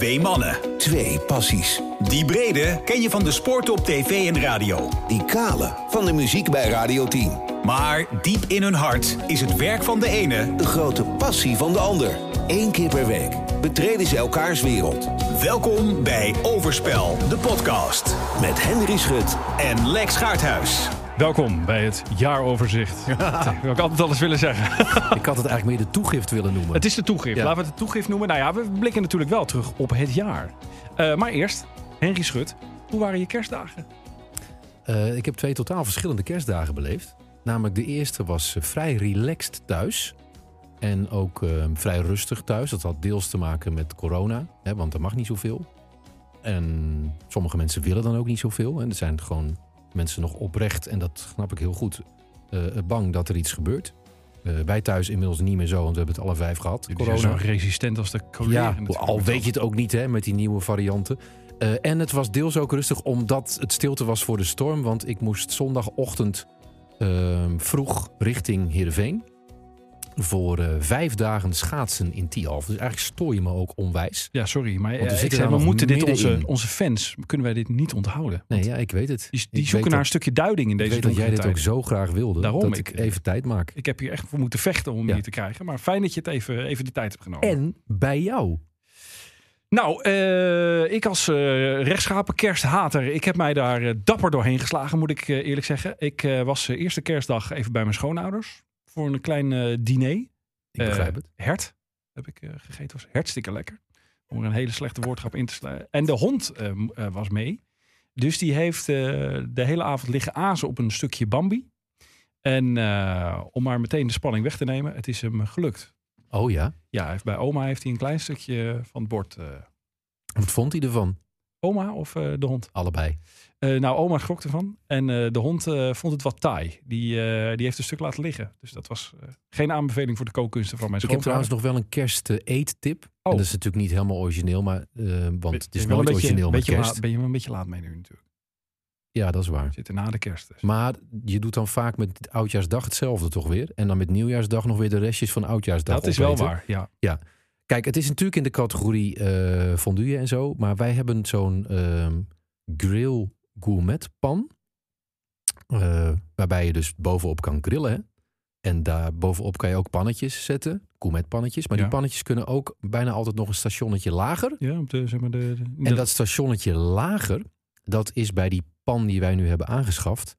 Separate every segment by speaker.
Speaker 1: Twee mannen.
Speaker 2: Twee passies.
Speaker 1: Die brede ken je van de sport op tv en radio.
Speaker 2: Die kale van de muziek bij Radio 10.
Speaker 1: Maar diep in hun hart is het werk van de ene...
Speaker 2: De grote passie van de ander. Eén keer per week betreden ze elkaars wereld.
Speaker 1: Welkom bij Overspel, de podcast.
Speaker 2: Met Henry Schut
Speaker 1: En Lex Gaarthuis.
Speaker 3: Welkom bij het jaaroverzicht. Dat wil ik altijd alles willen zeggen.
Speaker 4: Ik had het eigenlijk meer de toegift willen noemen.
Speaker 3: Het is de toegift.
Speaker 4: Ja.
Speaker 3: Laten we het de toegift noemen. Nou ja, we blikken natuurlijk wel terug op het jaar. Eh, maar eerst, Henry Schut. Hoe waren je kerstdagen?
Speaker 4: Eh, ik heb twee totaal verschillende kerstdagen beleefd. Namelijk de eerste was eh, vrij relaxed thuis. En ook eh, vrij rustig thuis. Dat had deels te maken met corona. Hè, want er mag niet zoveel. En sommige mensen willen dan ook niet zoveel. En er zijn gewoon mensen nog oprecht, en dat snap ik heel goed, eh, bang dat er iets gebeurt. Eh, wij thuis inmiddels niet meer zo, want we hebben het alle vijf gehad.
Speaker 3: Jullie zijn zo resistent als de coleren.
Speaker 4: Ja, al weet je het ook niet hè, met die nieuwe varianten. Eh, en het was deels ook rustig omdat het stilte was voor de storm. Want ik moest zondagochtend ehm, vroeg richting Heerenveen. Voor eh, vijf dagen schaatsen in Tialf. Dus eigenlijk stoor je me ook onwijs.
Speaker 3: Ja, sorry. Maar eh, ik zei, we moeten dit onze, onze fans, kunnen wij dit niet onthouden.
Speaker 4: Nee, ja, ik weet het.
Speaker 3: Die,
Speaker 4: Ik
Speaker 3: zoeken naar een stukje duiding in
Speaker 4: Ik
Speaker 3: deze
Speaker 4: weet dat jij dit ook zo graag wilde.
Speaker 3: Daarom,
Speaker 4: dat
Speaker 3: ik-
Speaker 4: ik, even tijd maak.
Speaker 3: Ik heb hier echt voor moeten vechten om hem
Speaker 4: Ja.
Speaker 3: hier te krijgen. Maar fijn dat je het even, even de tijd hebt genomen.
Speaker 4: En bij jou.
Speaker 3: Nou, eh, ik als eh rechtschapen kersthater, ik heb mij daar eh, dapper doorheen geslagen, moet ik eh, eerlijk zeggen. Ik eh, was eh, eerste kerstdag even bij mijn schoonouders voor een klein eh, diner.
Speaker 4: Ik begrijp
Speaker 3: Eh,
Speaker 4: het.
Speaker 3: Hert heb ik eh, gegeten, was hartstikke lekker. Om er een hele slechte woordgrap in te slaan. En de hond was mee. Dus die heeft de hele avond liggen azen op een stukje Bambi. En om maar meteen de spanning weg te nemen, het is hem gelukt.
Speaker 4: Oh ja?
Speaker 3: Ja, heeft, bij oma heeft hij een klein stukje van het bord.
Speaker 4: Wat vond hij ervan?
Speaker 3: Oma of eh, de hond?
Speaker 4: Allebei.
Speaker 3: Eh, nou, oma schrok ervan. En eh, de hond vond het wat taai. Die, die heeft een stuk laten liggen. Dus dat was geen aanbeveling voor de kookkunsten van mijn
Speaker 4: Ik heb
Speaker 3: schoonvader.
Speaker 4: trouwens nog wel een kerst-eettip.
Speaker 3: Oh.
Speaker 4: En dat is natuurlijk niet helemaal origineel, maar, want
Speaker 3: Ben-
Speaker 4: het is
Speaker 3: wel
Speaker 4: nooit
Speaker 3: een beetje,
Speaker 4: origineel met
Speaker 3: beetje
Speaker 4: kerst.
Speaker 3: laat- ben je wel een beetje laat mee nu natuurlijk.
Speaker 4: Ja, dat is waar.
Speaker 3: We zitten na de kerst. Dus.
Speaker 4: Maar je doet dan vaak met Oudjaarsdag hetzelfde toch weer. En dan met Nieuwjaarsdag nog weer de restjes van Oudjaarsdag
Speaker 3: dat is wel waar, ja.
Speaker 4: Kijk, het is natuurlijk in de categorie eh fondue en zo. Maar wij hebben zo'n ehm, grill gourmet pan. eh, waarbij je dus bovenop kan grillen. Hè? En daar bovenop kan je ook pannetjes zetten. Gourmet pannetjes. Maar
Speaker 3: Ja.
Speaker 4: die pannetjes kunnen ook bijna altijd nog een stationnetje lager.
Speaker 3: Ja, op de, zeg maar de, de-
Speaker 4: En dat stationnetje lager, dat is bij die pan die wij nu hebben aangeschaft,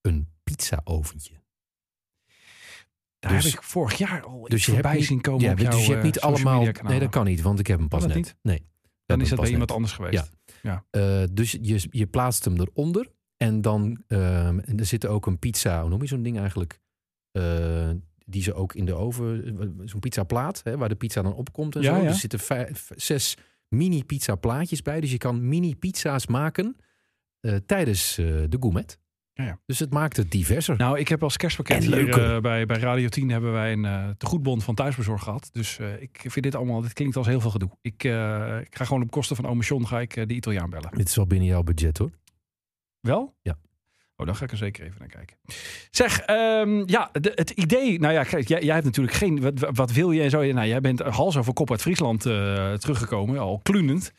Speaker 4: een pizza-oventje.
Speaker 3: Daar
Speaker 4: dus-
Speaker 3: heb ik vorig jaar al
Speaker 4: Dus je hebt niet-
Speaker 3: zien komen
Speaker 4: Ja,
Speaker 3: op
Speaker 4: dus
Speaker 3: jouw,
Speaker 4: je hebt
Speaker 3: eh,
Speaker 4: niet
Speaker 3: social
Speaker 4: allemaal. Nee, dat kan niet, want ik heb hem pas net.
Speaker 3: niet?
Speaker 4: Nee.
Speaker 3: Dan is dat bij iemand anders geweest.
Speaker 4: Eh, dus je, je plaatst hem eronder. En dan en er zit ook een pizza, hoe noem je zo'n ding eigenlijk? Eh, die ze ook in de oven, eh, zo'n pizzaplaat, hè, waar de pizza dan opkomt en
Speaker 3: Ja,
Speaker 4: zo.
Speaker 3: ja.
Speaker 4: Er zitten vijf, zes mini pizza plaatjes bij. Dus je kan mini pizza's maken eh, tijdens eh, de gourmet.
Speaker 3: Ja, ja.
Speaker 4: Dus het maakt het diverser.
Speaker 3: Nou, ik heb als kerstpakket hier eh, bij, bij Radio 10 hebben wij een uh, tegoedbond van thuisbezorg gehad. Dus eh, ik vind dit allemaal, dit klinkt als heel veel gedoe. Ik, eh, ik ga gewoon op kosten van ome John ga ik eh, de Italiaan bellen.
Speaker 4: Dit is wel binnen jouw budget hoor.
Speaker 3: Wel?
Speaker 4: Ja.
Speaker 3: Oh, dan ga ik er zeker even naar kijken. Zeg, ehm, ja, de- het idee. Nou ja, kijk, jij, jij hebt natuurlijk geen. Wat, wat wil je en zo? Nou, jij bent hals over kop uit Friesland eh, teruggekomen, al klunend.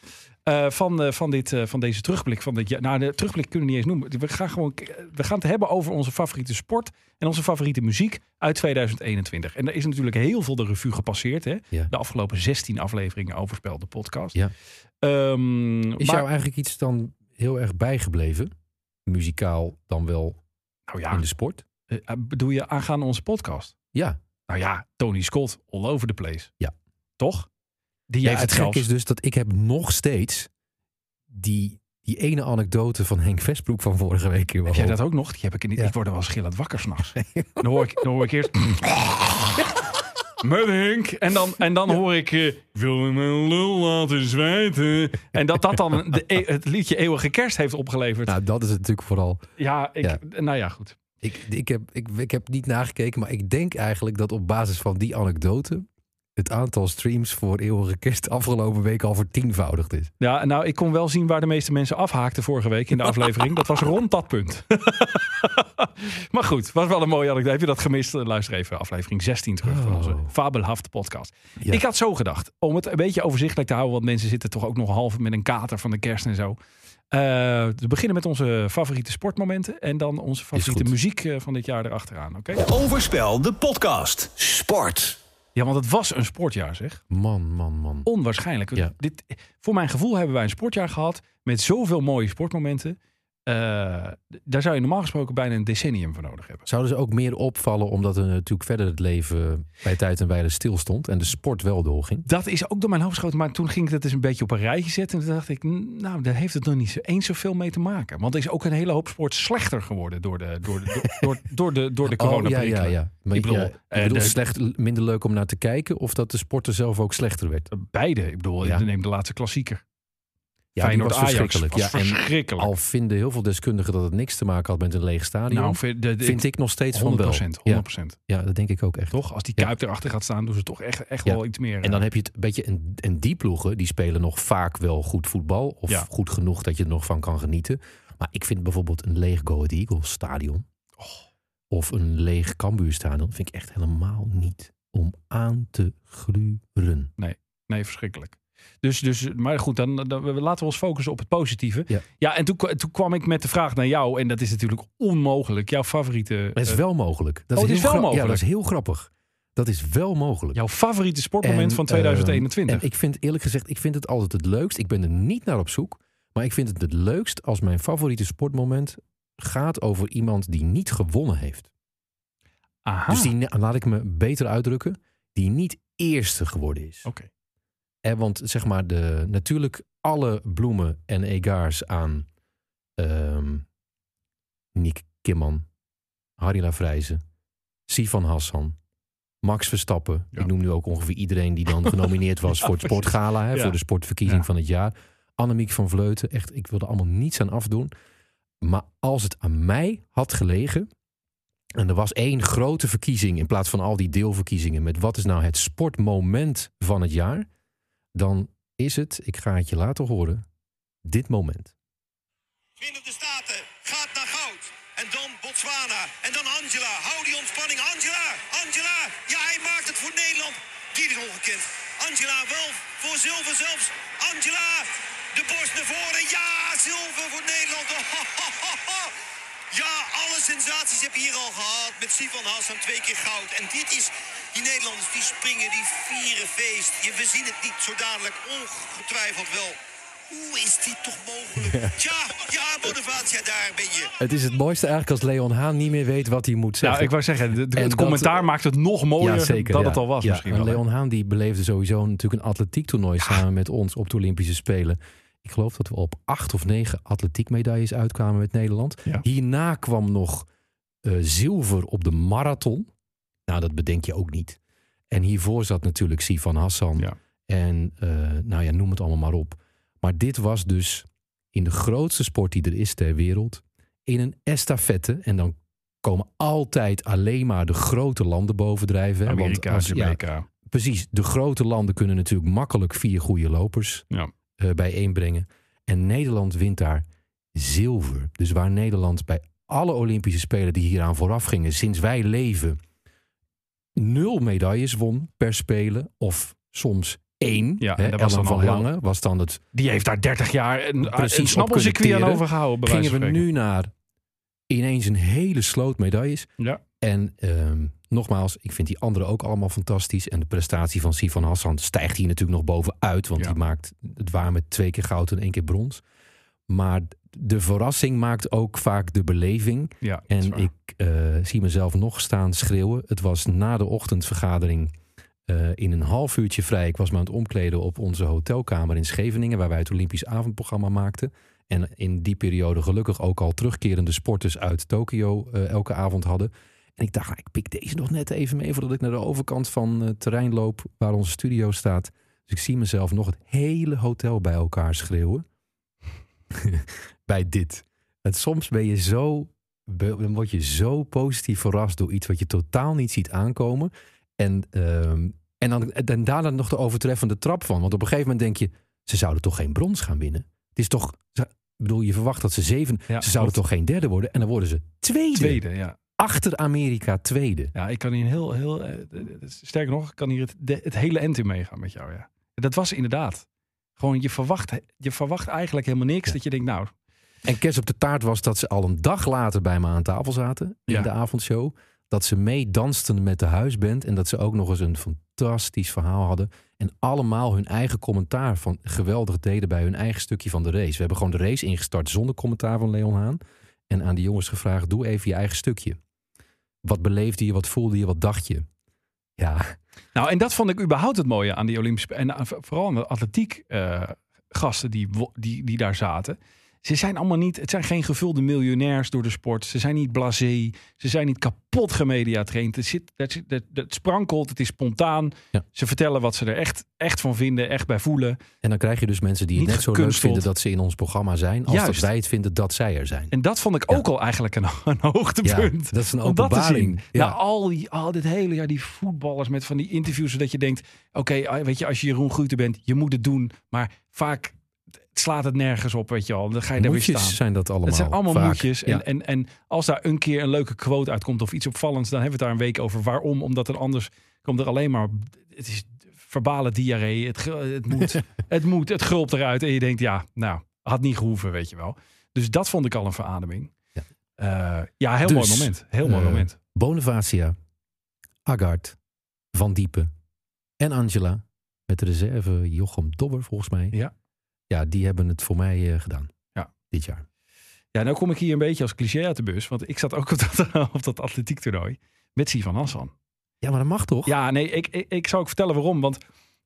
Speaker 3: Eh, van, eh, van, dit, eh, van deze terugblik. Van dit, jaar. nou, de terugblik kunnen we niet eens noemen. We gaan, gewoon, we gaan het hebben over onze favoriete sport en onze favoriete muziek uit 2021. En er is natuurlijk heel veel de revue gepasseerd. Hè?
Speaker 4: Ja.
Speaker 3: De afgelopen 16 afleveringen Overspel, de podcast.
Speaker 4: Ja.
Speaker 3: Ehm,
Speaker 4: Is
Speaker 3: maar-
Speaker 4: jou eigenlijk iets dan heel erg bijgebleven? Muzikaal dan wel
Speaker 3: nou ja,
Speaker 4: in de sport?
Speaker 3: bedoel je aangaande onze podcast?
Speaker 4: Ja.
Speaker 3: Nou ja, Tony Scott, all over the place.
Speaker 4: Ja.
Speaker 3: Toch? Die
Speaker 4: het gek is dus dat ik heb nog steeds die, die ene anekdote van Henk Vesbroek van vorige week
Speaker 3: Heb jij dat ook nog? Die heb ik niet.
Speaker 4: Ja.
Speaker 3: Ik word er wel schillend wakker s'nachts. Dan hoor ik, dan hoor ik eerst... Met Henk. En dan, en dan hoor ik... eh, wil je mijn lul laten zwijten? En dat dat dan de, e- het liedje Eeuwige Kerst heeft opgeleverd.
Speaker 4: Nou, dat is het natuurlijk vooral.
Speaker 3: ja, ik,
Speaker 4: ja.
Speaker 3: nou ja, goed.
Speaker 4: Ik, ik, heb, ik, ik heb niet nagekeken, maar ik denk eigenlijk dat op basis van die anekdote het aantal streams voor Eeuwige Kerst afgelopen week al vertienvoudigd is.
Speaker 3: Ja, nou, ik kon wel zien waar de meeste mensen afhaakten vorige week in de aflevering. dat was rond dat punt. maar goed, was wel een mooie anekdote. Heb je dat gemist? Luister even aflevering 16 terug van onze
Speaker 4: Oh.
Speaker 3: fabelhafte podcast.
Speaker 4: Ja.
Speaker 3: Ik had zo gedacht, om het een beetje overzichtelijk te houden, want mensen zitten toch ook nog half met een kater van de kerst en zo. Eh, we beginnen met onze favoriete sportmomenten en dan onze favoriete muziek eh, van dit jaar erachteraan. Oké?
Speaker 1: Overspel, de podcast.
Speaker 2: Sport.
Speaker 3: Ja, want het was een sportjaar, zeg.
Speaker 4: Man, man, man.
Speaker 3: Onwaarschijnlijk.
Speaker 4: Ja.
Speaker 3: Dit, voor mijn gevoel hebben wij een sportjaar gehad met zoveel mooie sportmomenten. Eh, daar zou je normaal gesproken bijna een decennium voor nodig hebben.
Speaker 4: Zouden ze ook meer opvallen omdat er natuurlijk verder het leven bij tijd en wijle stilstond en de sport wel doorging?
Speaker 3: Dat is ook door mijn hoofd geschoten. Maar toen ging ik dat eens een beetje op een rijtje zetten. En toen dacht ik, "N- nou, daar heeft het nog niet zo, eens zoveel mee te maken. Want er is ook een hele hoop sport slechter geworden door de, door de, door, door, door de, door de corona
Speaker 4: Oh, ja, ja, ja. Maar
Speaker 3: Ik bedoel,
Speaker 4: ja,
Speaker 3: eh, de-
Speaker 4: slecht, minder leuk om naar te kijken of dat de sport er zelf ook slechter werd?
Speaker 3: Beide. Ik bedoel,
Speaker 4: Ja.
Speaker 3: neem de laatste klassieker.
Speaker 4: Ja, die was verschrikkelijk.
Speaker 3: was
Speaker 4: ja,
Speaker 3: verschrikkelijk.
Speaker 4: al vinden heel veel deskundigen dat het niks te maken had met een leeg stadion,
Speaker 3: nou, vind, de, de-
Speaker 4: vind ik nog steeds
Speaker 3: 100
Speaker 4: van wel.
Speaker 3: 100
Speaker 4: Ja, ja, dat denk ik ook echt.
Speaker 3: Toch? Als die
Speaker 4: Ja.
Speaker 3: Kuip erachter gaat staan, doen ze toch echt, echt
Speaker 4: Ja.
Speaker 3: wel iets meer.
Speaker 4: En dan heb je het een beetje, en, en die ploegen, die spelen nog vaak wel goed voetbal. Of goed genoeg dat je er nog van kan genieten. Maar ik vind bijvoorbeeld een leeg Go Ahead Eagles stadion.
Speaker 3: Oh.
Speaker 4: Of een leeg Cambuur stadion, vind ik echt helemaal niet om aan te gluren.
Speaker 3: Nee, verschrikkelijk. Dus, dus, maar goed, dan, dan laten we ons focussen op het positieve.
Speaker 4: Ja.
Speaker 3: en toen, toen kwam ik met de vraag naar jou. En dat is natuurlijk onmogelijk. Jouw favoriete,
Speaker 4: Dat is
Speaker 3: eh,
Speaker 4: wel mogelijk. Dat
Speaker 3: Oh, het is
Speaker 4: heel
Speaker 3: wel mogelijk?
Speaker 4: Ja, dat is heel grappig. Dat is wel mogelijk.
Speaker 3: jouw favoriete sportmoment
Speaker 4: En,
Speaker 3: van
Speaker 4: ehm,
Speaker 3: 2021.
Speaker 4: En ik vind eerlijk gezegd, ik vind het altijd het leukst. Ik ben er niet naar op zoek. Maar ik vind het het leukst als mijn favoriete sportmoment gaat over iemand die niet gewonnen heeft.
Speaker 3: Aha.
Speaker 4: Dus die, laat ik me beter uitdrukken, die niet eerste geworden is.
Speaker 3: Oké.
Speaker 4: Want zeg maar, de, natuurlijk alle bloemen en egaars aan ehm Nick Kimman, Harry Lafrijze, Sifan Hassan, Max Verstappen.
Speaker 3: Ja.
Speaker 4: Ik noem nu ook ongeveer iedereen die dan genomineerd was voor het sportgala, hè,
Speaker 3: Ja.
Speaker 4: voor de sportverkiezing van het jaar. Annemiek van Vleuten, echt, ik wilde allemaal niets aan afdoen. Maar als het aan mij had gelegen, en er was één grote verkiezing in plaats van al die deelverkiezingen met wat is nou het sportmoment van het jaar, dan is het, ik ga het je laten horen, dit moment.
Speaker 5: Verenigde Staten gaat naar goud. En dan Botswana. En dan Angela. Hou die ontspanning. Angela, Angela. Ja, hij maakt het voor Nederland. Dit is ongekend. Angela wel voor zilver zelfs. Angela, de borst naar voren. Ja, zilver voor Nederland. Ja, alle sensaties heb je hier al gehad. Met Sivan Hassan twee keer goud. En dit is, die Nederlanders die springen, die vieren feest. Je, we zien het niet zo dadelijk, ongetwijfeld wel. Hoe is dit toch mogelijk? Tja, ja, Bonavacia, daar ben je.
Speaker 4: Het is het mooiste eigenlijk als Leon Haan niet meer weet wat hij moet zeggen.
Speaker 3: Nou, ik wou zeggen, de- de-
Speaker 4: En
Speaker 3: het
Speaker 4: dat-
Speaker 3: commentaar maakt het nog mooier
Speaker 4: ja, zeker,
Speaker 3: dat
Speaker 4: ja.
Speaker 3: het al was
Speaker 4: Ja,
Speaker 3: misschien wel.
Speaker 4: Leon Haan die beleefde sowieso natuurlijk een atletiektoernooi samen met ons op de Olympische Spelen. Ik geloof dat we op acht of negen atletiekmedailles uitkwamen met Nederland.
Speaker 3: Ja.
Speaker 4: Hierna kwam nog eh, zilver op de marathon. Nou, dat bedenk je ook niet. En hiervoor zat natuurlijk Sifan Hassan.
Speaker 3: Ja.
Speaker 4: En eh, nou ja, noem het allemaal maar op. Maar dit was dus in de grootste sport die er is ter wereld. In een estafette. En dan komen altijd alleen maar de grote landen bovendrijven. hè. Want
Speaker 3: Amerika,
Speaker 4: als- ja, precies. De grote landen kunnen natuurlijk makkelijk vier goede lopers
Speaker 3: Ja.
Speaker 4: Eh, bijeenbrengen. En Nederland wint daar zilver. Dus waar Nederland bij alle Olympische Spelen die hieraan vooraf gingen, sinds wij leven, nul medailles won per Spelen. Of soms één.
Speaker 3: Ja,
Speaker 4: Hè,
Speaker 3: was dan
Speaker 4: van Lange was dan het
Speaker 3: Die heeft daar 30 jaar een,
Speaker 4: Precies,
Speaker 3: snappelcircuit aan overgehouden.
Speaker 4: gingen we nu naar ineens een hele sloot medailles.
Speaker 3: Ja.
Speaker 4: En ehm, nogmaals, ik vind die anderen ook allemaal fantastisch. En de prestatie van Sifan Hassan stijgt hier natuurlijk nog bovenuit. Want
Speaker 3: Ja.
Speaker 4: die maakt het waar met twee keer goud en één keer brons. Maar de verrassing maakt ook vaak de beleving.
Speaker 3: Ja,
Speaker 4: En ik eh, zie mezelf nog staan schreeuwen. Het was na de ochtendvergadering eh, in een half uurtje vrij. Ik was me aan het omkleden op onze hotelkamer in Scheveningen... waar wij het Olympisch avondprogramma maakten. En in die periode gelukkig ook al terugkerende sporters uit Tokio eh, elke avond hadden. En ik dacht, nou, ik pik deze nog net even mee... voordat ik naar de overkant van het terrein loop waar onze studio staat. Dus ik zie mezelf nog het hele hotel bij elkaar schreeuwen. bij dit. En soms ben je zo, dan word je zo positief verrast door iets wat je totaal niet ziet aankomen. En, ehm, En dan en daarna nog de overtreffende trap van. Want op een gegeven moment denk je, ze zouden toch geen brons gaan winnen? Het is toch, ik bedoel, je verwacht dat ze zeven,
Speaker 3: Ja,
Speaker 4: ze zouden toch geen derde worden? En dan worden ze tweede.
Speaker 3: Tweede, ja.
Speaker 4: Achter Amerika tweede.
Speaker 3: Ja, ik kan hier een heel, heel eh, sterker nog, ik kan hier het, de- het hele end in meegaan met jou, ja. Dat was inderdaad. Gewoon, je verwacht, je verwacht eigenlijk helemaal niks. Dat je denkt, nou,
Speaker 4: En kerst op de taart was dat ze al een dag later bij me aan tafel zaten. In
Speaker 3: Ja.
Speaker 4: de avondshow. Dat ze meedansten met de huisband. En dat ze ook nog eens een fantastisch verhaal hadden. En allemaal hun eigen commentaar van geweldig deden bij hun eigen stukje van de race. We hebben gewoon de race ingestart zonder commentaar van Leon Haan. En aan die jongens gevraagd, doe even je eigen stukje. Wat beleefde je, wat voelde je, wat dacht je? Ja,
Speaker 3: Nou, en dat vond ik überhaupt het mooie aan die Olympische... En aan- vooral aan de atletiek eh, gasten die, die, die daar zaten. Ze zijn allemaal niet... Het zijn geen gevulde miljonairs door de sport. Ze zijn niet blasé. Ze zijn niet kapot gemediatraind. Het, zit, het, zit- het, het sprankelt, het is spontaan.
Speaker 4: Ja.
Speaker 3: Ze vertellen wat ze er echt, echt van vinden, echt bij voelen.
Speaker 4: en dan krijg je dus mensen die het
Speaker 3: Niet
Speaker 4: net zo leuk vinden dat ze in ons programma zijn. Als dat wij het vinden dat zij er zijn.
Speaker 3: En dat vond ik
Speaker 4: Ja.
Speaker 3: ook al eigenlijk een, een hoogtepunt.
Speaker 4: Ja, dat is een
Speaker 3: dat
Speaker 4: openbaring. Ja.
Speaker 3: Al, die, al dit hele jaar, die voetballers met van die interviews, zodat je denkt: oké, ah, weet je, als je Jeroen Guter bent, je moet het doen. Maar vaak slaat het nergens op, weet je wel. Dan ga je daar weer staan.
Speaker 4: zijn dat allemaal.
Speaker 3: Het zijn allemaal
Speaker 4: vaak.
Speaker 3: moedjes. En,
Speaker 4: Ja.
Speaker 3: en, en als daar een keer een leuke quote uitkomt of iets opvallends, dan hebben we het daar een week over. Waarom? Omdat er anders komt er alleen maar. Het is verbale diarree. Het, het moet, het moet, het gulpt eruit. En je denkt, ja, nou, had niet gehoeven, weet je wel. Dus dat vond ik al een verademing.
Speaker 4: Ja.
Speaker 3: Eh, ja, heel
Speaker 4: Dus,
Speaker 3: mooi moment. Heel mooi
Speaker 4: eh,
Speaker 3: moment.
Speaker 4: Bonifacia, Agard, Van Diepen en Angela. Met de reserve Jochem Dobber, volgens mij.
Speaker 3: Ja.
Speaker 4: Ja, die hebben het voor mij eh, gedaan.
Speaker 3: Ja.
Speaker 4: Dit jaar.
Speaker 3: Ja, nou kom ik hier een beetje als cliché uit de bus. Want ik zat ook op dat, op dat atletiektoernooi met Sivan Hassan.
Speaker 4: Ja, maar dat mag toch?
Speaker 3: Ja, nee, ik, ik, ik zou ook vertellen waarom. Want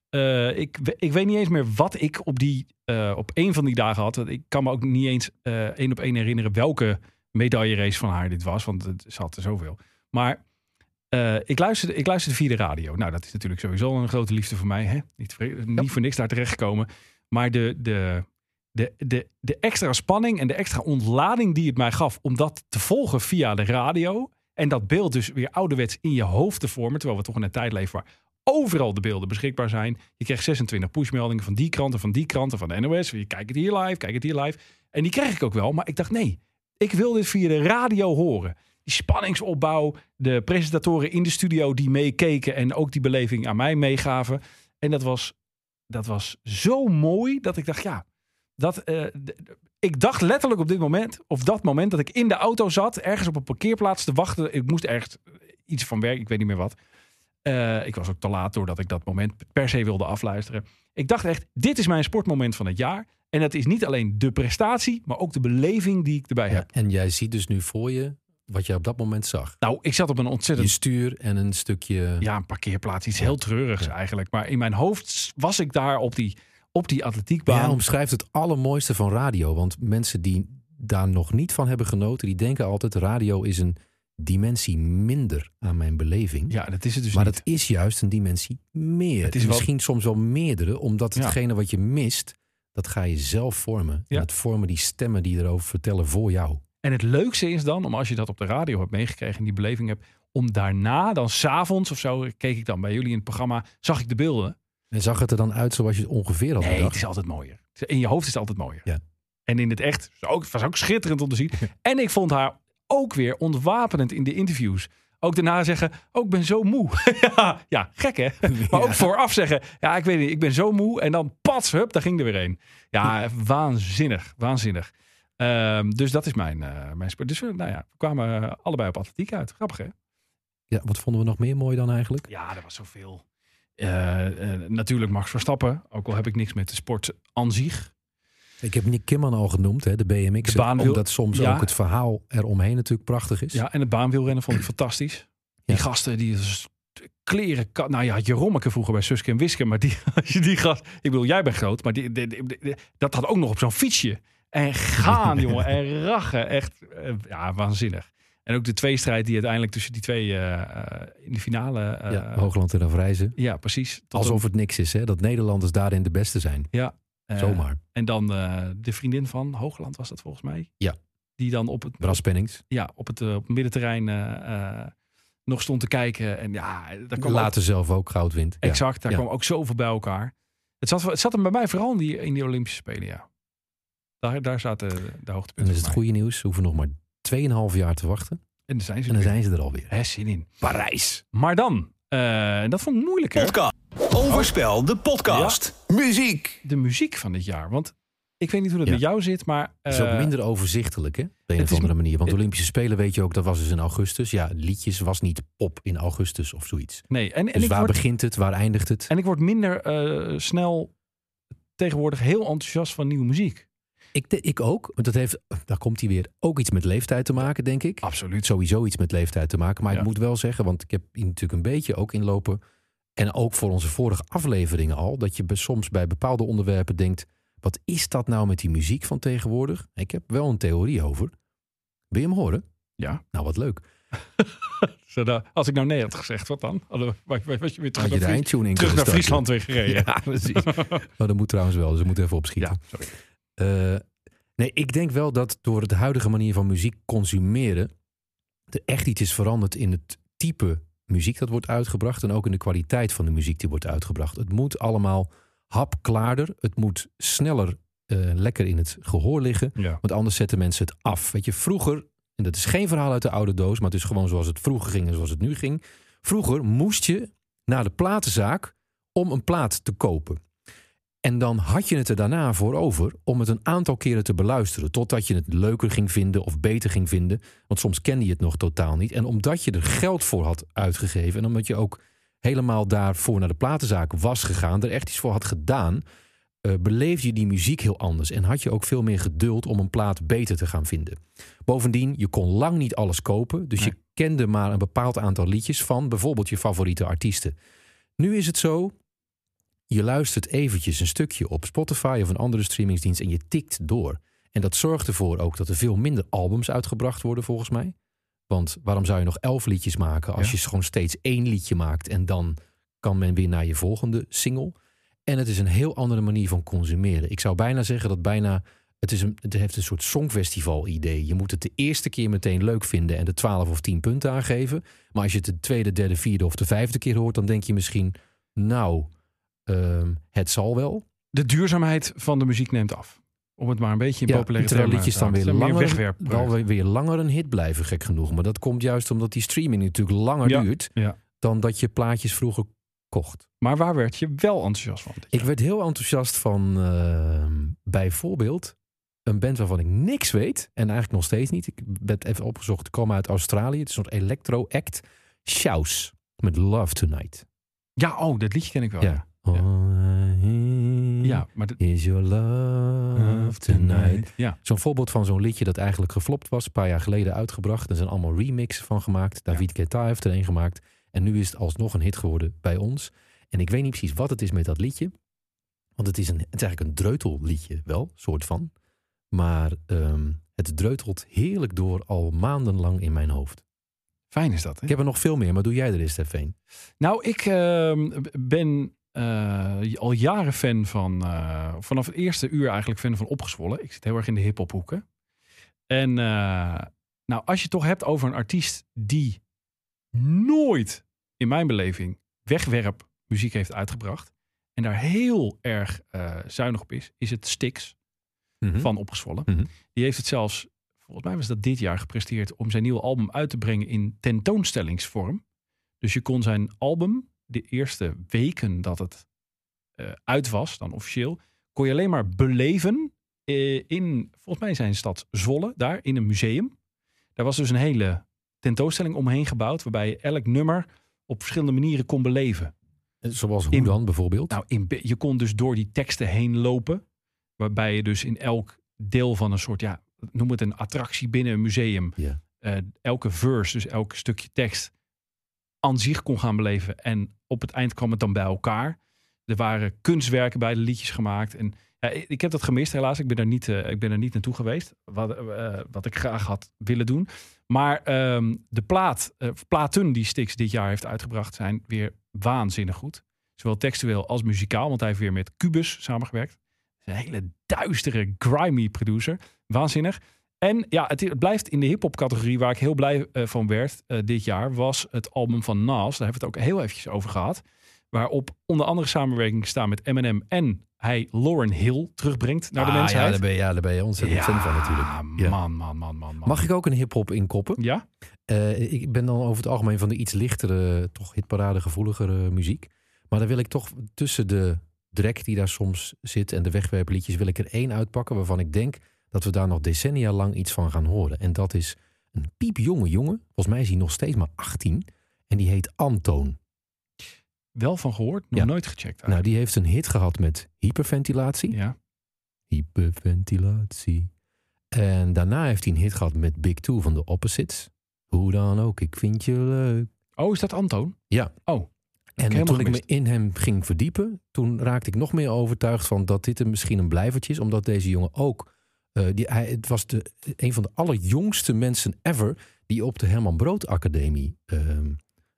Speaker 3: eh, ik, ik weet niet eens meer wat ik op, die, eh, op één van die dagen had. Ik kan me ook niet eens één op één herinneren welke medaillerace van haar dit was. Want het, ze had er zoveel. Maar ik, luisterde, ik luisterde via de radio. Nou, dat is natuurlijk sowieso een grote liefde voor mij. Hè? Niet, niet voor niks daar terechtgekomen. Maar de, de, de, de, de extra spanning en de extra ontlading die het mij gaf om dat te volgen via de radio. En dat beeld dus weer ouderwets in je hoofd te vormen. Terwijl we toch in een tijd leven waar overal de beelden beschikbaar zijn. Je krijgt 26 pushmeldingen van die kranten, van die kranten, van de NOS. Je kijkt het hier live, kijk het hier live. En die kreeg ik ook wel. Maar ik dacht, nee, ik wil dit via de radio horen. Die spanningsopbouw, de presentatoren in de studio die meekeken en ook die beleving aan mij meegaven. En dat was, dat was zo mooi dat ik dacht, ja, dat, eh, ik dacht letterlijk op dit moment, of dat moment dat ik in de auto zat, ergens op een parkeerplaats te wachten. Ik moest ergens iets van werk, ik weet niet meer wat. Eh, ik was ook te laat doordat ik dat moment per se wilde afluisteren. Ik dacht echt, dit is mijn sportmoment van het jaar. En het is niet alleen de prestatie, maar ook de beleving die ik erbij
Speaker 4: Ja,
Speaker 3: heb.
Speaker 4: En jij ziet dus nu voor je wat jij op dat moment zag.
Speaker 3: Nou, ik zat op een
Speaker 4: Je
Speaker 3: ontzettend
Speaker 4: stuur en een stukje...
Speaker 3: ja, een parkeerplaats. Iets heel treurigs
Speaker 4: Ja.
Speaker 3: eigenlijk. Maar in mijn hoofd was ik daar op die, op die atletiekbaan.
Speaker 4: Ja, omschrijft het allermooiste van radio. Want mensen die daar nog niet van hebben genoten, die denken altijd: radio is een dimensie minder aan mijn beleving.
Speaker 3: Ja, dat is het dus
Speaker 4: maar
Speaker 3: niet.
Speaker 4: het is juist een dimensie meer.
Speaker 3: Het is wel-
Speaker 4: Misschien soms wel meerdere, omdat
Speaker 3: Ja.
Speaker 4: hetgene wat je mist, dat ga je zelf vormen.
Speaker 3: Ja.
Speaker 4: En het vormen die stemmen die erover vertellen voor jou.
Speaker 3: En het leukste is dan, om als je dat op de radio hebt meegekregen en die beleving hebt, om daarna, dan s'avonds of zo, keek ik dan bij jullie in het programma, zag ik de beelden.
Speaker 4: En zag het er dan uit zoals je het ongeveer had
Speaker 3: Nee, het is altijd mooier. In je hoofd is het altijd mooier.
Speaker 4: Ja.
Speaker 3: En in het echt ook, was ook schitterend om te zien. En ik vond haar ook weer ontwapenend in de interviews. Ook daarna zeggen, oh, ik ben zo moe. ja, ja, gek hè? Maar ook vooraf zeggen, ja, ik weet niet, ik ben zo moe. En dan pats, hup, daar ging er weer een. Ja, waanzinnig, waanzinnig. Ehm, dus dat is mijn, eh, mijn sport. Dus nou ja, we kwamen allebei op atletiek uit. Grappig hè?
Speaker 4: Ja, wat vonden we nog meer mooi dan eigenlijk?
Speaker 3: Ja, er was zoveel. Eh, eh, natuurlijk Max Verstappen. Ook al heb ik niks met de sport aan zich.
Speaker 4: Ik heb Nick Kimman al genoemd, hè, de BMX.
Speaker 3: De baanwiel-
Speaker 4: omdat soms
Speaker 3: Ja.
Speaker 4: ook het verhaal eromheen natuurlijk prachtig is.
Speaker 3: Ja, en het baanwielrennen vond ik fantastisch. Die
Speaker 4: Ja.
Speaker 3: gasten, die s- kleren... Nou ja, Jerommeke vroeger bij Suske en Wiske. Maar die, als je die gast... Ik bedoel, jij bent groot. Maar die- die- dat had ook nog op zo'n fietsje. En gaan, jongen. En rachen. Echt, eh, ja, waanzinnig. En ook de tweestrijd die uiteindelijk tussen die twee eh, eh, in de finale... eh,
Speaker 4: Ja, Hoogland en Afreizen.
Speaker 3: ja, precies.
Speaker 4: Alsof het niks is, hè? dat Nederlanders daarin de beste zijn.
Speaker 3: eh,
Speaker 4: Zomaar.
Speaker 3: En dan de vriendin van Hoogland was dat volgens mij.
Speaker 4: Ja.
Speaker 3: Die dan op het,
Speaker 4: Bras Pennings.
Speaker 3: ja, op het, op het middenterrein nog stond te kijken. En ja, daar kwam
Speaker 4: Later zelf ook goud wint. Ja.
Speaker 3: exact, daar
Speaker 4: Ja.
Speaker 3: kwam ook zoveel bij elkaar. Het zat, het zat hem bij mij vooral in die, in die Olympische Spelen, ja. Daar, daar zaten de
Speaker 4: En
Speaker 3: hoogtepunten
Speaker 4: dan is het goede nieuws. Ze hoeven nog maar 2,5 jaar te wachten.
Speaker 3: En daar zijn ze
Speaker 4: En dan
Speaker 3: weer.
Speaker 4: zijn ze er alweer.
Speaker 3: Hè, zin in.
Speaker 4: Parijs.
Speaker 3: Maar dan, eh, en dat vond ik moeilijk hè,
Speaker 1: Podcast. Overspel, de podcast. Muziek.
Speaker 3: de muziek van dit jaar. Want ik weet niet hoe dat
Speaker 4: Ja.
Speaker 3: met jou zit, maar...
Speaker 4: Het is ook
Speaker 3: eh,
Speaker 4: minder overzichtelijk, hè? Op een of
Speaker 3: is-
Speaker 4: andere manier. Want de
Speaker 3: het-
Speaker 4: Olympische Spelen weet je ook, dat was dus in augustus. Ja, liedjes was niet pop in augustus of zoiets.
Speaker 3: Nee, en, en,
Speaker 4: Dus
Speaker 3: ik
Speaker 4: waar
Speaker 3: word,
Speaker 4: begint het? Waar eindigt het?
Speaker 3: en ik word minder eh, snel tegenwoordig heel enthousiast van nieuwe muziek.
Speaker 4: Ik, ik ook. Want dat heeft, daar komt hij weer, ook iets met leeftijd te maken, denk ik.
Speaker 3: Absoluut.
Speaker 4: Sowieso iets met leeftijd te maken. Maar
Speaker 3: Ja.
Speaker 4: ik moet wel zeggen, want ik heb hier natuurlijk een beetje ook inlopen. En ook voor onze vorige afleveringen al. Dat je soms bij bepaalde onderwerpen denkt. Wat is dat nou met die muziek van tegenwoordig? Ik heb wel een theorie over. Wil je hem horen?
Speaker 3: Ja.
Speaker 4: Nou, wat leuk.
Speaker 3: Nou, als ik nou nee had gezegd, wat dan? Was je weer terug,
Speaker 4: je
Speaker 3: naar, Fries- terug Friesland weer gereden?
Speaker 4: Ja, precies. maar dat moet trouwens wel, dus we moeten even opschieten.
Speaker 3: Ja, sorry.
Speaker 4: Eh, nee, ik denk wel dat door de huidige manier van muziek consumeren... er echt iets is veranderd in het type muziek dat wordt uitgebracht... en ook in de kwaliteit van de muziek die wordt uitgebracht. Het moet allemaal hapklaarder. Het moet sneller eh, lekker in het gehoor liggen.
Speaker 3: Ja.
Speaker 4: Want anders zetten mensen het af. Weet je, vroeger, en dat is geen verhaal uit de oude doos... maar het is gewoon zoals het vroeger ging en zoals het nu ging. Vroeger moest je naar de platenzaak om een plaat te kopen. En dan had je het er daarna voor over om het een aantal keren te beluisteren. Totdat je het leuker ging vinden of beter ging vinden. Want soms kende je het nog totaal niet. En omdat je er geld voor had uitgegeven. En omdat je ook helemaal daarvoor naar de platenzaak was gegaan. Er echt iets voor had gedaan. eh, beleefde je die muziek heel anders. En had je ook veel meer geduld om een plaat beter te gaan vinden. Bovendien, je kon lang niet alles kopen. Dus je kende maar een bepaald aantal liedjes van bijvoorbeeld je favoriete artiesten. Nu is het zo, je luistert eventjes een stukje op Spotify of een andere streamingsdienst en je tikt door. En dat zorgt ervoor ook dat er veel minder albums uitgebracht worden volgens mij. Want waarom zou je nog elf liedjes maken als
Speaker 3: Ja.
Speaker 4: je gewoon steeds één liedje maakt en dan kan men weer naar je volgende single. En het is een heel andere manier van consumeren. Ik zou bijna zeggen dat bijna het, is een, het heeft een soort songfestival idee. Je moet het de eerste keer meteen leuk vinden en de 12 of 10 punten aangeven. Maar als je het de tweede, derde, vierde of de vijfde keer hoort, dan denk je misschien, nou, ehm, het zal wel.
Speaker 3: De duurzaamheid van de muziek neemt af. Om het maar een beetje in populaire
Speaker 4: terwijl liedjes
Speaker 3: te
Speaker 4: dan weer langer, wel weer, langer een hit blijven, gek genoeg. Maar dat komt juist omdat die streaming natuurlijk langer
Speaker 3: Ja,
Speaker 4: duurt
Speaker 3: ja.
Speaker 4: dan dat je plaatjes vroeger kocht.
Speaker 3: Maar waar werd je wel enthousiast van?
Speaker 4: Ik werd heel enthousiast van ehm, bijvoorbeeld een band waarvan ik niks weet. En eigenlijk nog steeds niet. Ik ben even opgezocht. Te komen uit Australië. Het is een soort electro-act. Shouse. Met Love Tonight.
Speaker 3: Ja, oh, dat liedje ken ik wel. Ja,
Speaker 4: ja.
Speaker 3: Ja maar dat...
Speaker 4: Is your love tonight.
Speaker 3: Ja,
Speaker 4: Zo'n voorbeeld van zo'n liedje dat eigenlijk geflopt was. Een paar jaar geleden uitgebracht. Er zijn allemaal remixen van gemaakt. David Guetta heeft er een gemaakt. En nu is het alsnog een hit geworden bij ons. En ik weet niet precies wat het is met dat liedje. Want het is, een, het is eigenlijk een dreutelliedje wel, soort van. Maar ehm, het dreutelt heerlijk door al maandenlang in mijn hoofd.
Speaker 3: fijn is dat. Hè?
Speaker 4: Ik heb er nog veel meer, maar doe jij er eens, Stefan.
Speaker 3: Nou, ik ehm, ben eh, al jaren fan van, eh, vanaf het eerste uur eigenlijk fan van Opgezwollen. Ik zit heel erg in de hip-hop hoeken. En eh, nou, als je het toch hebt over een artiest die nooit, in mijn beleving, wegwerp muziek heeft uitgebracht. En daar heel erg zuinig op is, is het Styx van Opgezwollen.
Speaker 4: Mhm.
Speaker 3: Die heeft het zelfs, volgens mij was dat dit jaar gepresteerd, om zijn nieuwe album uit te brengen in tentoonstellingsvorm. Dus je kon zijn album, de eerste weken dat het eh, uit was, dan officieel, kon je alleen maar beleven eh, in, volgens mij zijn stad Zwolle, daar in een museum. Daar was dus een hele tentoonstelling omheen gebouwd, waarbij je elk nummer op verschillende manieren kon beleven.
Speaker 4: Zoals hoe
Speaker 3: In-
Speaker 4: dan bijvoorbeeld?
Speaker 3: Nou, in, je kon dus door die teksten heen lopen. Waarbij je dus in elk deel van een soort, ja, noem het een attractie binnen een museum. Eh, elke verse, dus elk stukje tekst, aan zich kon gaan beleven. En op het eind kwam het dan bij elkaar. Er waren kunstwerken bij de liedjes gemaakt. En ja, ik heb dat gemist helaas. Ik ben er niet, eh, ik ben er niet naartoe geweest. Wat, eh, wat ik graag had willen doen. Maar ehm, de plaat, eh, platen die Stix dit jaar heeft uitgebracht zijn weer waanzinnig goed. Zowel textueel als muzikaal. Want hij heeft weer met Cubus samengewerkt. Een hele duistere, grimy producer. Waanzinnig. En ja, het, het blijft in de hip-hop categorie waar ik heel blij eh, van werd eh, dit jaar, was het album van Nas. Daar hebben we het ook heel eventjes over gehad. Waarop onder andere samenwerking staan met Eminem en hij Lauren Hill terugbrengt naar de
Speaker 4: Ah,
Speaker 3: mensheid.
Speaker 4: Ja, daar ben je, ja, daar ben je ontzettend fan van natuurlijk. Ja.
Speaker 3: Man, man, man, man, man.
Speaker 4: Mag ik ook een hip-hop inkoppen?
Speaker 3: Ja?
Speaker 4: Eh, ik ben dan over het algemeen van de iets lichtere, toch hitparade gevoeligere muziek. Maar dan wil ik toch tussen de drek die daar soms zit en de wegwerpliedjes, wil ik er één uitpakken waarvan ik denk dat we daar nog decennia lang iets van gaan horen. En dat is een piepjonge jongen. Volgens mij is hij nog steeds maar 18. En die heet Antoon.
Speaker 3: Wel van gehoord, nog
Speaker 4: Ja.
Speaker 3: nooit gecheckt.
Speaker 4: Nou, die heeft een hit gehad met hyperventilatie.
Speaker 3: ja.
Speaker 4: Hyperventilatie. En daarna heeft hij een hit gehad met Big Two van de Opposites. Hoe dan ook, ik vind je leuk.
Speaker 3: Oh, is dat Antoon?
Speaker 4: Ja.
Speaker 3: Oh.
Speaker 4: En toen ik me in hem ging verdiepen, toen raakte ik nog meer overtuigd van dat dit een, misschien een blijvertje is. Omdat deze jongen ook, eh, die, hij, het was de, een van de allerjongste mensen ever die op de Herman Brood Academie ehm,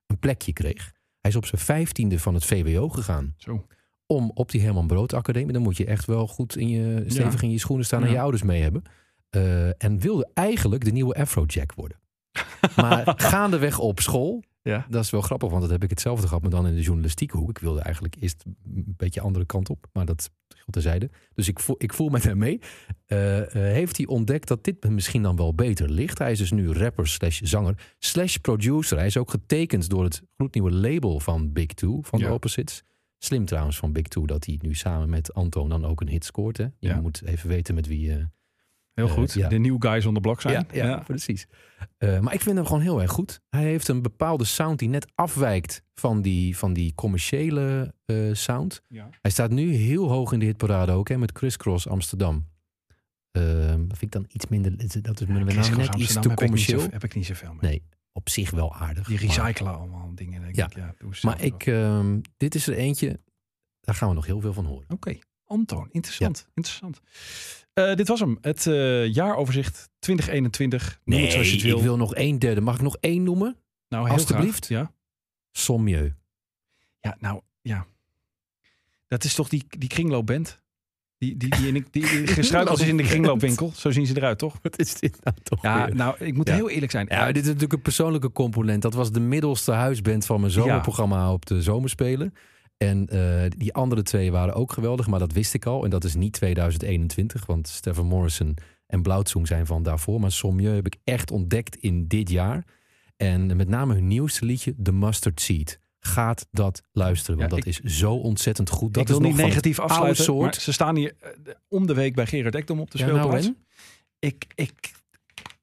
Speaker 4: een plekje kreeg. Hij is op zijn vijftiende van het VWO gegaan
Speaker 3: Zo.
Speaker 4: om op die Herman Brood Academie. Dan moet je echt wel goed in je, stevig in je schoenen staan en
Speaker 3: Ja.
Speaker 4: je ouders mee hebben. Eh, en wilde eigenlijk de nieuwe Afrojack worden. maar gaandeweg op school,
Speaker 3: Ja.
Speaker 4: dat is wel grappig, want dat heb ik hetzelfde gehad, maar dan in de journalistieke hoek. Ik wilde eigenlijk eerst een beetje andere kant op, maar dat geldt terzijde. Dus ik voel, ik voel met hem mee. Heeft hij ontdekt dat dit misschien dan wel beter ligt. Hij is dus nu rapper slash zanger slash producer. Hij is ook getekend door het gloednieuwe label van Big Two, van
Speaker 3: Ja.
Speaker 4: de Opposites. Slim trouwens van Big Two dat hij nu samen met Anton dan ook een hit scoort. Hè? Je
Speaker 3: Ja.
Speaker 4: moet even weten met wie... eh,
Speaker 3: Heel
Speaker 4: Eh,
Speaker 3: goed.
Speaker 4: ja.
Speaker 3: De new guys on the block zijn.
Speaker 4: ja, ja, precies. Eh, maar ik vind hem gewoon heel erg goed. Hij heeft een bepaalde sound die net afwijkt van die, van die commerciële eh, sound.
Speaker 3: Ja.
Speaker 4: Hij staat nu heel hoog in de hitparade ook, hè, met Crisscross Amsterdam. Eh, dat vind ik dan iets minder, dat is nou
Speaker 3: Cross
Speaker 4: net iets
Speaker 3: Amsterdam
Speaker 4: te
Speaker 3: heb ik niet zo-
Speaker 4: commercieel.
Speaker 3: Heb ik niet zoveel mee.
Speaker 4: Nee, op zich wel aardig.
Speaker 3: Die
Speaker 4: maar-
Speaker 3: recyclen allemaal dingen. Denk
Speaker 4: Ja.
Speaker 3: Ik. ja
Speaker 4: Maar ik, ehm, dit is er eentje, daar gaan we nog heel veel van horen.
Speaker 3: Oké, Antoon, interessant. interessant. Eh, dit was hem, het eh, jaaroverzicht 2021. Noem het zoals je het wil.
Speaker 4: ik wil nog één derde. Mag ik nog één noemen?
Speaker 3: nou, heel graag. Ja.
Speaker 4: Sommieu.
Speaker 3: ja, nou ja. Dat is toch die, die kringloopband? Die, die, die, die, die gestruikeld is in de kringloopwinkel. Zo zien ze eruit, toch?
Speaker 4: Wat is dit nou toch
Speaker 3: Ja,
Speaker 4: weer?
Speaker 3: nou, ik moet
Speaker 4: Ja.
Speaker 3: heel eerlijk zijn.
Speaker 4: Ja, dit is natuurlijk een persoonlijke component. Dat was de middelste huisband van mijn zomerprogramma op de zomerspelen. En eh, die andere twee waren ook geweldig, maar dat wist ik al. En dat is niet 2021, want Stefan Morrison en Blauwzoen zijn van daarvoor. Maar Sommieu heb ik echt ontdekt in dit jaar. En met name hun nieuwste liedje, The Mustard Seed. Gaat dat luisteren, want
Speaker 3: Ja,
Speaker 4: dat is zo ontzettend goed. Dat
Speaker 3: ik wil niet negatief afsluiten,
Speaker 4: soort.
Speaker 3: maar ze staan hier eh, om de week bij Gerard Ekdom op de
Speaker 4: Ja, nou
Speaker 3: speelplaats. ik, ik,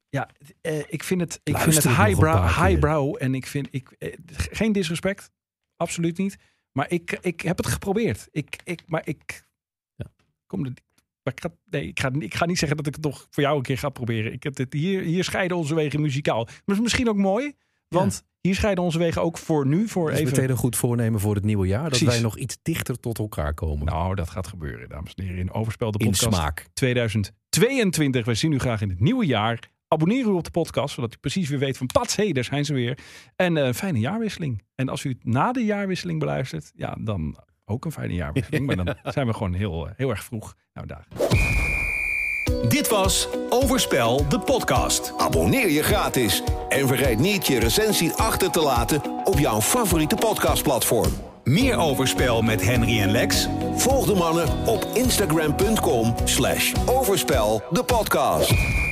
Speaker 3: ja, eh, ik vind het, ik vind
Speaker 4: Luister
Speaker 3: het highbrow, highbrow en ik vind, ik, geen disrespect, absoluut niet. Maar ik, ik heb het geprobeerd. Ik, ik, maar ik,
Speaker 4: Ja.
Speaker 3: kom er, maar ik ga, nee, ik ga, ik ga niet zeggen dat ik het nog voor jou een keer ga proberen. Ik heb dit, hier, hier scheiden onze wegen muzikaal. Maar is misschien ook mooi, want hier scheiden onze wegen ook voor nu, voor
Speaker 4: is
Speaker 3: even.
Speaker 4: meteen een goed voornemen voor het nieuwe jaar. Dat wij nog iets dichter tot elkaar komen.
Speaker 3: Nou, dat gaat gebeuren, dames en heren. In Overspel de
Speaker 4: in
Speaker 3: podcast.
Speaker 4: smaak.
Speaker 3: 2022. We zien u graag in het nieuwe jaar. Abonneer u op de podcast, zodat u precies weer weet van pats, hé, daar zijn ze weer. En eh, een fijne jaarwisseling. En als u het na de jaarwisseling beluistert, ja, dan ook een fijne jaarwisseling. Maar dan zijn we gewoon heel, eh, heel erg vroeg. Nou, daar.
Speaker 1: Dit was Overspel, de podcast.
Speaker 2: Abonneer je gratis en vergeet niet je recensie achter te laten op jouw favoriete podcastplatform.
Speaker 1: Meer Overspel met Henry en Lex.
Speaker 2: Volg de mannen op instagram.com slash overspel de podcast.